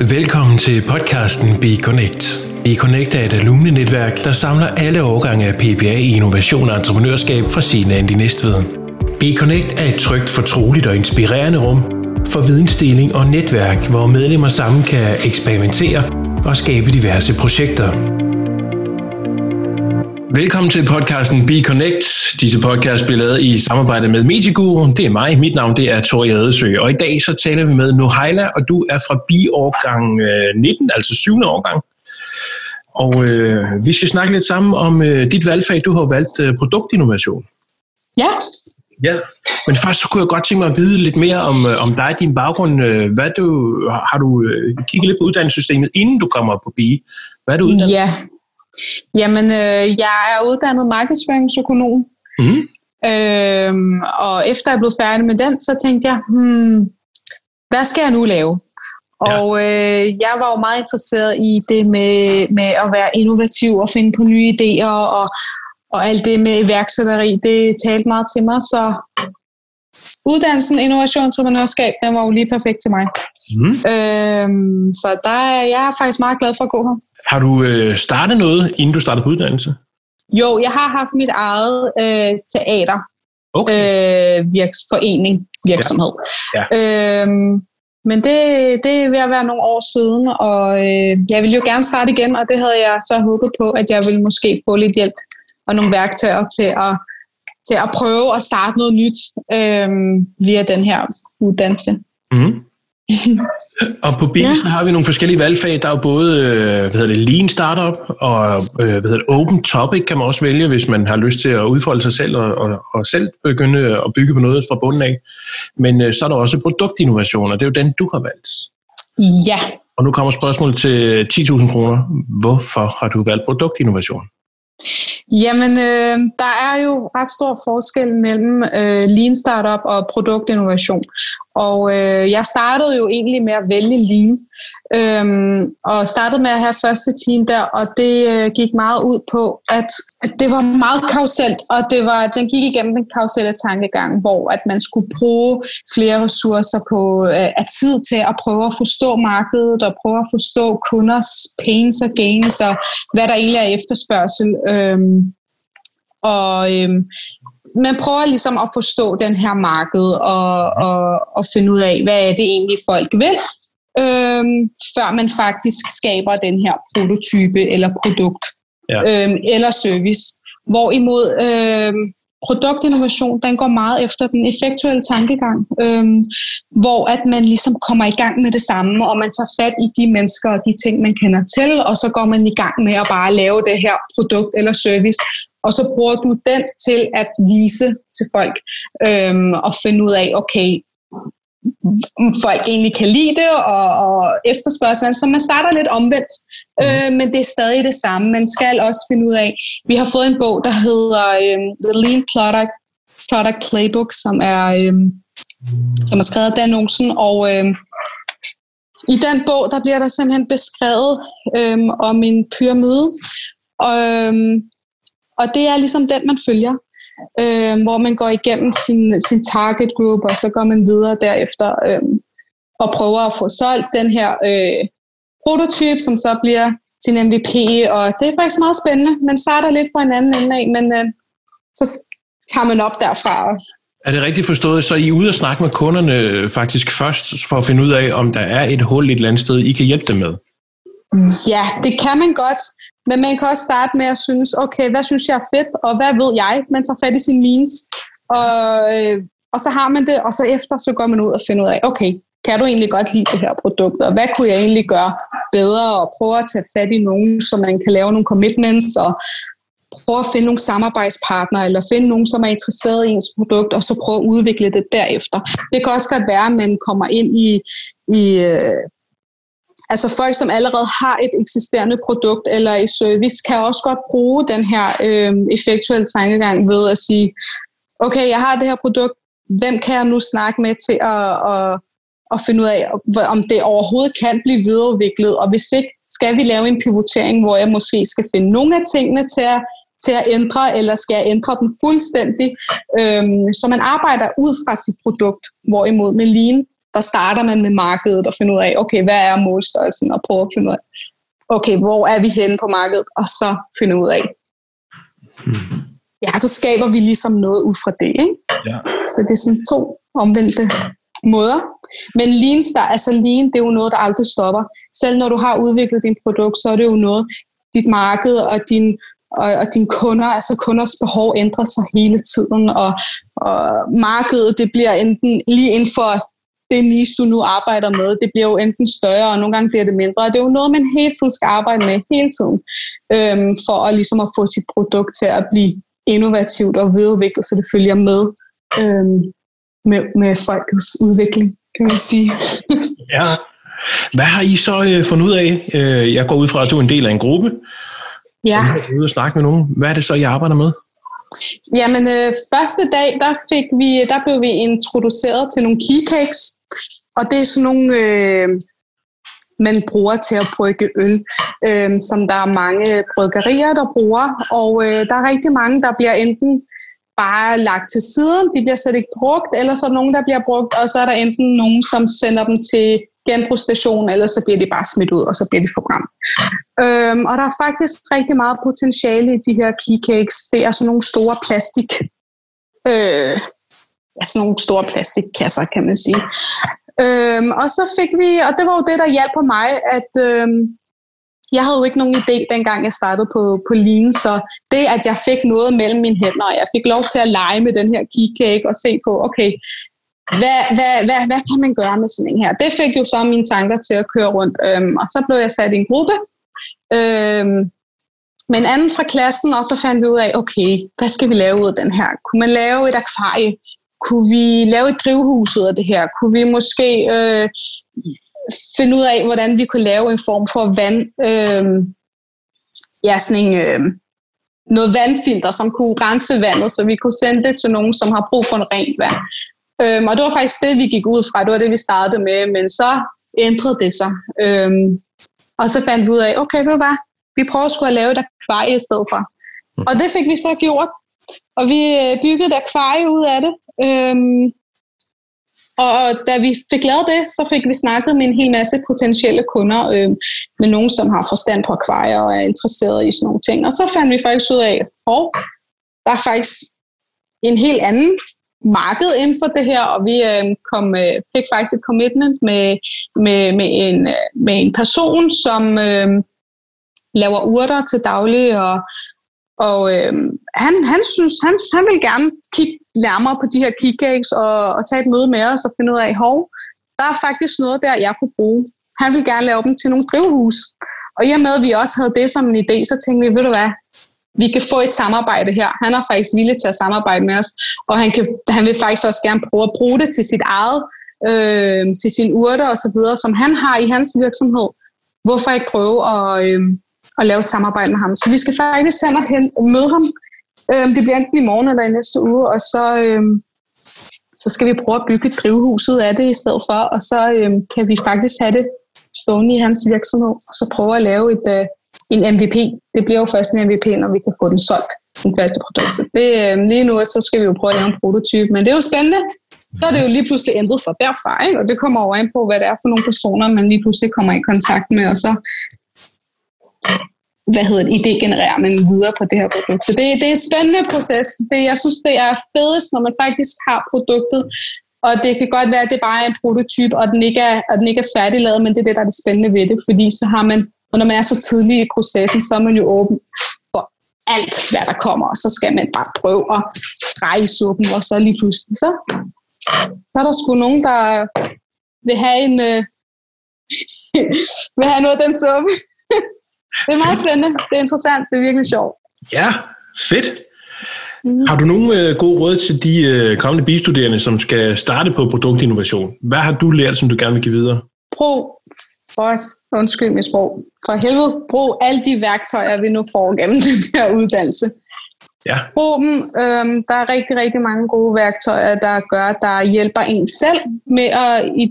Velkommen til podcasten Be Connect. Be Connect er et alumnenetværk, der samler alle årgange af PPA i innovation og entreprenørskab fra sin i Næstved. Be Connect er et trygt, fortroligt og inspirerende rum for vidensdeling og netværk, hvor medlemmer sammen kan eksperimentere og skabe diverse projekter. Velkommen til podcasten Be Connect. Disse podcast bliver lavet i samarbejde med Medieguru. Det er mig. Mit navn det er Tori Adesø. Og i dag så taler vi med Nohaila, og du er fra Bi-årgang 19, altså 7. årgang. Og øh, vi skal snakke lidt sammen om øh, dit valgfag. Du har valgt øh, produktinnovation. Ja. Ja, men først så kunne jeg godt tænke mig at vide lidt mere om, øh, om dig og din baggrund. Øh, Hvad du, har du øh, kigget lidt på uddannelsessystemet, inden du kommer på BI? Hvad er du uddannet? Ja. Jamen, øh, jeg er uddannet markedsføringsøkonom. Mm. Øhm, og efter jeg blev færdig med den, så tænkte jeg, hmm, hvad skal jeg nu lave? Ja. Og øh, jeg var jo meget interesseret i det med, med at være innovativ og finde på nye idéer, og, og alt det med iværksætteri, det talte meget til mig. Så uddannelsen innovation og entreprenørskab, den var jo lige perfekt til mig. Mm. Øhm, så der er jeg er faktisk meget glad for at gå her. Har du øh, startet noget, inden du startede på uddannelse? Jo, jeg har haft mit eget øh, teater, Okay. øh, virks, forening, virksomhed. Ja. Øhm, men det, det er ved at være nogle år siden, og øh, jeg ville jo gerne starte igen, og det havde jeg så håbet på, at jeg ville måske få lidt hjælp og nogle værktøjer til at, til at prøve at starte noget nyt øh, via den her uddannelse. Mm. Og på BI Ja. så har vi nogle forskellige valgfag. Der er jo både øh, hvad hedder det, Lean Startup og øh, hvad hedder det, Open Topic kan man også vælge, hvis man har lyst til at udfolde sig selv og, og, og selv begynde at bygge på noget fra bunden af. Men øh, så er der også produktinnovation, og det er jo den, du har valgt. Ja, Og nu kommer spørgsmålet til 10.000 kroner. Hvorfor har du valgt produktinnovation? Jamen, øh, der er jo ret stor forskel mellem øh, lean startup og produktinnovation. Og øh, jeg startede jo egentlig med at vælge lean, øhm, og startede med at have første team der, og det øh, gik meget ud på, at, at det var meget kauselt, og det var, den gik igennem den kauselle tankegang, hvor at man skulle bruge flere ressourcer på øh, af tid til at prøve at forstå markedet, og prøve at forstå kunders pains og gains, og hvad der egentlig er efterspørgsel. Øhm, og øhm, man prøver ligesom at forstå den her marked og, og, og finde ud af, hvad er det egentlig folk vil, øhm, før man faktisk skaber den her prototype eller produkt Ja. øhm, eller service. Hvorimod øhm, produktinnovation, den går meget efter den effektuelle tankegang, øhm, hvor at man ligesom kommer i gang med det samme, og man tager fat i de mennesker og de ting, man kender til, og så går man i gang med at bare lave det her produkt eller service, og så bruger du den til at vise til folk øhm, og finde ud af, okay, folk egentlig kan lide det og, og efterspørgselen. Så man starter lidt omvendt, øh, men det er stadig det samme. Man skal også finde ud af, vi har fået en bog, der hedder øh, The Lean Product, Product Playbook, som er, øh, som er skrevet af Dan Olsen, og øh, i den bog, der bliver der simpelthen beskrevet øh, om en pyramide, og, øh, og det er ligesom den, man følger øh, hvor man går igennem sin, sin target group, og så går man videre derefter øh, og prøver at få solgt den her øh, prototyp, som så bliver sin MVP, og det er faktisk meget spændende. Man starter lidt på en anden ende af, men øh, så tager man op derfra. Er det rigtigt forstået, så I er ude og snakke med kunderne faktisk først, for at finde ud af, om der er et hul et eller andet sted, I kan hjælpe dem med? Ja, det kan man godt, men man kan også starte med at synes, okay, hvad synes jeg er fedt, og hvad ved jeg? Man tager fat i sin means, og, øh, og så har man det, og så efter, så går man ud og finder ud af, okay, kan du egentlig godt lide det her produkt, og hvad kunne jeg egentlig gøre bedre, og prøve at tage fat i nogen, så man kan lave nogle commitments, og prøve at finde nogle samarbejdspartnere, eller finde nogen, som er interesseret i ens produkt, og så prøve at udvikle det derefter. Det kan også godt være, at man kommer ind i, i øh, altså folk, som allerede har et eksisterende produkt eller et service, kan også godt bruge den her øh, effektuelle tankegang ved at sige, okay, jeg har det her produkt, hvem kan jeg nu snakke med til at, at, at finde ud af, om det overhovedet kan blive videreudviklet, og hvis ikke, skal vi lave en pivotering, hvor jeg måske skal finde nogle af tingene til at, til at ændre, eller skal jeg ændre den fuldstændig, øhm, så man arbejder ud fra sit produkt, hvorimod med Lean, der starter man med markedet og finder ud af, okay, hvad er målstørrelsen, og prøver at finde ud af, okay, hvor er vi henne på markedet, og så finde ud af. Hmm. Ja, så skaber vi ligesom noget ud fra det. Ikke? Ja. Så det er sådan to omvendte måder. Men lean, der, altså lean, det er jo noget, der aldrig stopper. Selv når du har udviklet din produkt, så er det jo noget, dit marked og din, og, og dine kunder, altså kunders behov ændrer sig hele tiden, og, og markedet, det bliver enten lige inden for det niche, du nu arbejder med, det bliver jo enten større, og nogle gange bliver det mindre. Og det er jo noget, man hele tiden skal arbejde med, hele tiden, øhm, for at, ligesom at få sit produkt til at blive innovativt og videreudviklet, så det følger med, øhm, med, med folkets udvikling, kan man sige. ja. Hvad har I så øh, fundet ud af? Øh, jeg går ud fra, at du er en del af en gruppe. Ja. Og I ude og snakke med nogen. Hvad er det så, I arbejder med? Jamen, øh, første dag, der, fik vi, der blev vi introduceret til nogle key cakes, og det er sådan nogle, øh, man bruger til at brygge øl, øh, som der er mange bryggerier, der bruger, og øh, der er rigtig mange, der bliver enten bare lagt til siden, de bliver slet ikke brugt, eller så er der nogen, der bliver brugt, og så er der enten nogen, som sender dem til genbrugsstationen, eller så bliver de bare smidt ud, og så bliver de forbrændt. Øhm, og der er faktisk rigtig meget potentiale i de her keycakes. Det er sådan nogle store plastik, øh, ja, sådan nogle store plastikkasser, kan man sige. Øhm, og så fik vi, og det var jo det, der hjalp på mig, at øhm, jeg havde jo ikke nogen idé, dengang jeg startede på, på Lean, så det, at jeg fik noget mellem mine hænder, og jeg fik lov til at lege med den her keycake og se på, okay, hvad, hvad, hvad, hvad kan man gøre med sådan en her? Det fik jo så mine tanker til at køre rundt, øhm, og så blev jeg sat i en gruppe øhm, med en anden fra klassen, og så fandt vi ud af, okay, hvad skal vi lave ud af den her? Kunne man lave et akvarie? Kunne vi lave et drivhus ud af det her? Kunne vi måske øh, finde ud af, hvordan vi kunne lave en form for vand, øh, ja, sådan en, øh, noget vandfilter, som kunne rense vandet, så vi kunne sende det til nogen, som har brug for en rent vand. Øhm, og det var faktisk det, vi gik ud fra. Det var det, vi startede med. Men så ændrede det sig. Øhm, og så fandt vi ud af, okay, ved du hvad? Vi prøver sgu at lave et akvarie i stedet for. Og det fik vi så gjort. Og vi øh, byggede et akvarie ud af det. Øhm, og da vi fik lavet det, så fik vi snakket med en hel masse potentielle kunder, øh, med nogen, som har forstand på akvarier og er interesseret i sådan nogle ting. Og så fandt vi faktisk ud af, at der er faktisk en helt anden marked inden for det her, og vi øh, kom, øh, fik faktisk et commitment med, med, med, en, øh, med en person, som øh, laver urter til daglig, og, og øh, han, han, synes, han, han vil gerne kigge nærmere på de her keycakes og, og tage et møde med os og finde ud af, hov, der er faktisk noget der, jeg kunne bruge. Han vil gerne lave dem til nogle drivhus. Og i og med, at vi også havde det som en idé, så tænkte vi, ved du hvad, vi kan få et samarbejde her. Han er faktisk villig til at samarbejde med os, og han, kan, han vil faktisk også gerne prøve at bruge det til sit eget, øh, til sine urter og så videre, som han har i hans virksomhed. Hvorfor ikke prøve at, øh, at lave et samarbejde med ham? Så vi skal faktisk sende hen og møde ham. Øh, det bliver enten i morgen eller i næste uge, og så, øh, så skal vi prøve at bygge et drivhus ud af det i stedet for, og så øh, kan vi faktisk have det stående i hans virksomhed, og så prøve at lave et, øh, en MVP. Det bliver jo først en MVP, når vi kan få den solgt, den første produkt. Så det, øh, lige nu så skal vi jo prøve at lave en prototype, men det er jo spændende. Så er det jo lige pludselig ændret sig derfra, ikke? og det kommer over ind på, hvad det er for nogle personer, man lige pludselig kommer i kontakt med, og så hvad hedder det, idé genererer man videre på det her produkt. Så det, det er en spændende proces. Det, jeg synes, det er fedest, når man faktisk har produktet, og det kan godt være, at det bare er en prototype, og den ikke er, og den ikke er færdiglavet, men det er det, der er det spændende ved det, fordi så har man og når man er så tidlig i processen, så er man jo åben for alt, hvad der kommer, og så skal man bare prøve at dreje suppen, og så lige pludselig, så, så er der sgu nogen, der vil have en, øh, vil have noget af den suppe det er meget spændende, det er interessant, det er virkelig sjovt. Ja, fedt. Mm. Har du nogle øh, gode råd til de øh, kommende bistuderende, som skal starte på produktinnovation? Hvad har du lært, som du gerne vil give videre? Prøv for, undskyld mit sprog, for helvede, brug alle de værktøjer, vi nu får gennem den her uddannelse. Ja. Brug dem. Øhm, der er rigtig, rigtig mange gode værktøjer, der gør, der hjælper en selv med at... I,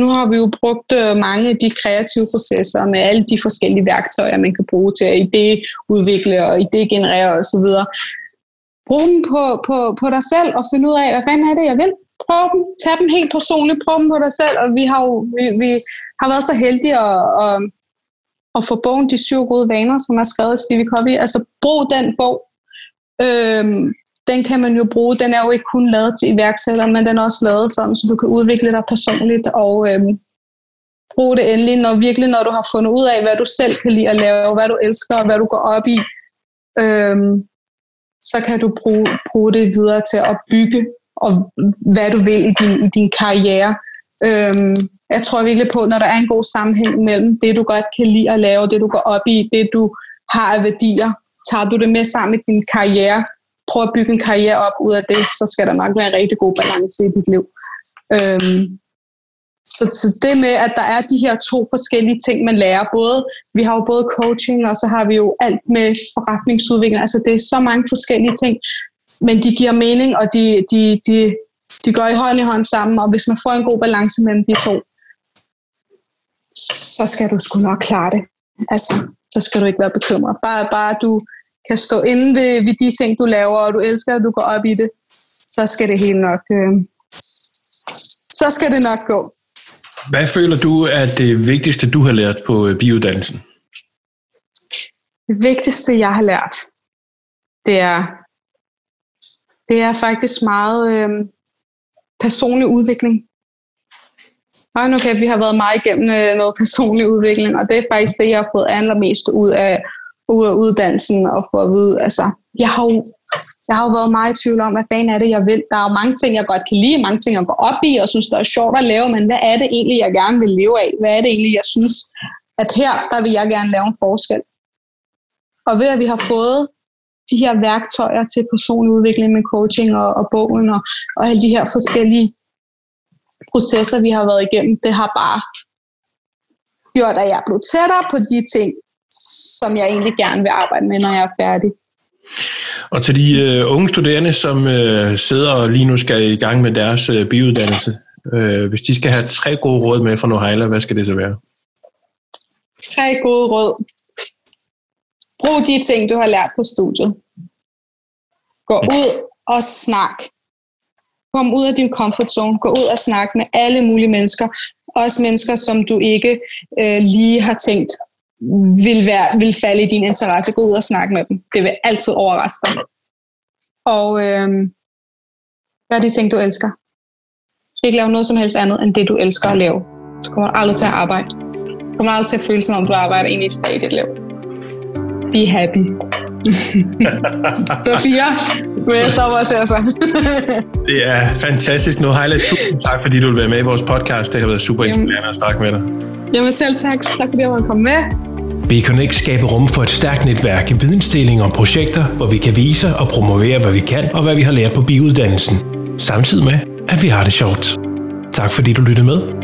nu har vi jo brugt øh, mange af de kreative processer med alle de forskellige værktøjer, man kan bruge til at idéudvikle og idégenerere osv. Brug dem på, på, på dig selv og finde ud af, hvad fanden er det, jeg vil? prøv dem. Tag dem helt personligt. Prøv dem på dig selv. Og vi har jo vi, vi har været så heldige at, at, at få bogen De syv gode vaner, som er skrevet af Stevie Covey. Altså brug den bog. Øhm, den kan man jo bruge. Den er jo ikke kun lavet til iværksættere, men den er også lavet sådan, så du kan udvikle dig personligt og øhm, bruge det endelig, når virkelig når du har fundet ud af, hvad du selv kan lide at lave, hvad du elsker og hvad du går op i. Øhm, så kan du bruge, bruge det videre til at bygge og hvad du vil i din, i din karriere. Øhm, jeg tror virkelig på, når der er en god sammenhæng mellem det, du godt kan lide at lave, det du går op i, det du har af værdier, tager du det med sammen med din karriere, prøv at bygge en karriere op ud af det, så skal der nok være en rigtig god balance i dit liv. Øhm, så, så det med, at der er de her to forskellige ting, man lærer, både, vi har jo både coaching, og så har vi jo alt med forretningsudvikling, altså det er så mange forskellige ting, men de giver mening, og de, de, de, de går i hånd i hånd sammen, og hvis man får en god balance mellem de to, så skal du sgu nok klare det. Altså, så skal du ikke være bekymret. Bare, bare du kan stå inde ved, ved de ting, du laver, og du elsker, at du går op i det, så skal det helt nok, øh, så skal det nok gå. Hvad føler du er det vigtigste, du har lært på øh, biuddannelsen? Det vigtigste, jeg har lært, det er, det er faktisk meget øh, personlig udvikling. Og nu kan vi har været meget igennem øh, noget personlig udvikling, og det er faktisk det, jeg har fået allermest ud af, ud af uddannelsen og få at vide, altså, jeg har, jo, jeg har jo været meget i tvivl om, hvad fanden er det, jeg vil. Der er jo mange ting, jeg godt kan lide, mange ting, jeg går op i, og synes, det er sjovt at lave, men hvad er det egentlig, jeg gerne vil leve af? Hvad er det egentlig, jeg synes, at her, der vil jeg gerne lave en forskel? Og ved at vi har fået de her værktøjer til personlig udvikling med coaching og, og bogen og, og alle de her forskellige processer, vi har været igennem, det har bare gjort, at jeg er blevet tættere på de ting, som jeg egentlig gerne vil arbejde med, når jeg er færdig. Og til de uh, unge studerende, som uh, sidder og lige nu skal i gang med deres uh, biuddannelse, uh, hvis de skal have tre gode råd med fra Noheila, hvad skal det så være? Tre gode råd. Brug de ting, du har lært på studiet. Gå ud og snak. Kom ud af din comfort zone. Gå ud og snak med alle mulige mennesker. Også mennesker, som du ikke øh, lige har tænkt vil, være, vil falde i din interesse. Gå ud og snakke med dem. Det vil altid overraske dig. Og øh, gør de ting, du elsker. Ikke lave noget som helst andet, end det, du elsker at lave. Så kommer du aldrig til at arbejde. Du kommer aldrig til at føle, som om du arbejder egentlig i et i dit liv. Be happy det var fire, men jeg stopper og ser så. det er fantastisk. Nu Heile, tusind tak, fordi du vil være med i vores podcast. Det har været super inspirerende at snakke med dig. Jamen selv tak. Tak fordi jeg måtte komme med. BConnect skaber rum for et stærkt netværk i vidensdeling om projekter, hvor vi kan vise og promovere, hvad vi kan og hvad vi har lært på biuddannelsen. Samtidig med, at vi har det sjovt. Tak fordi du lyttede med.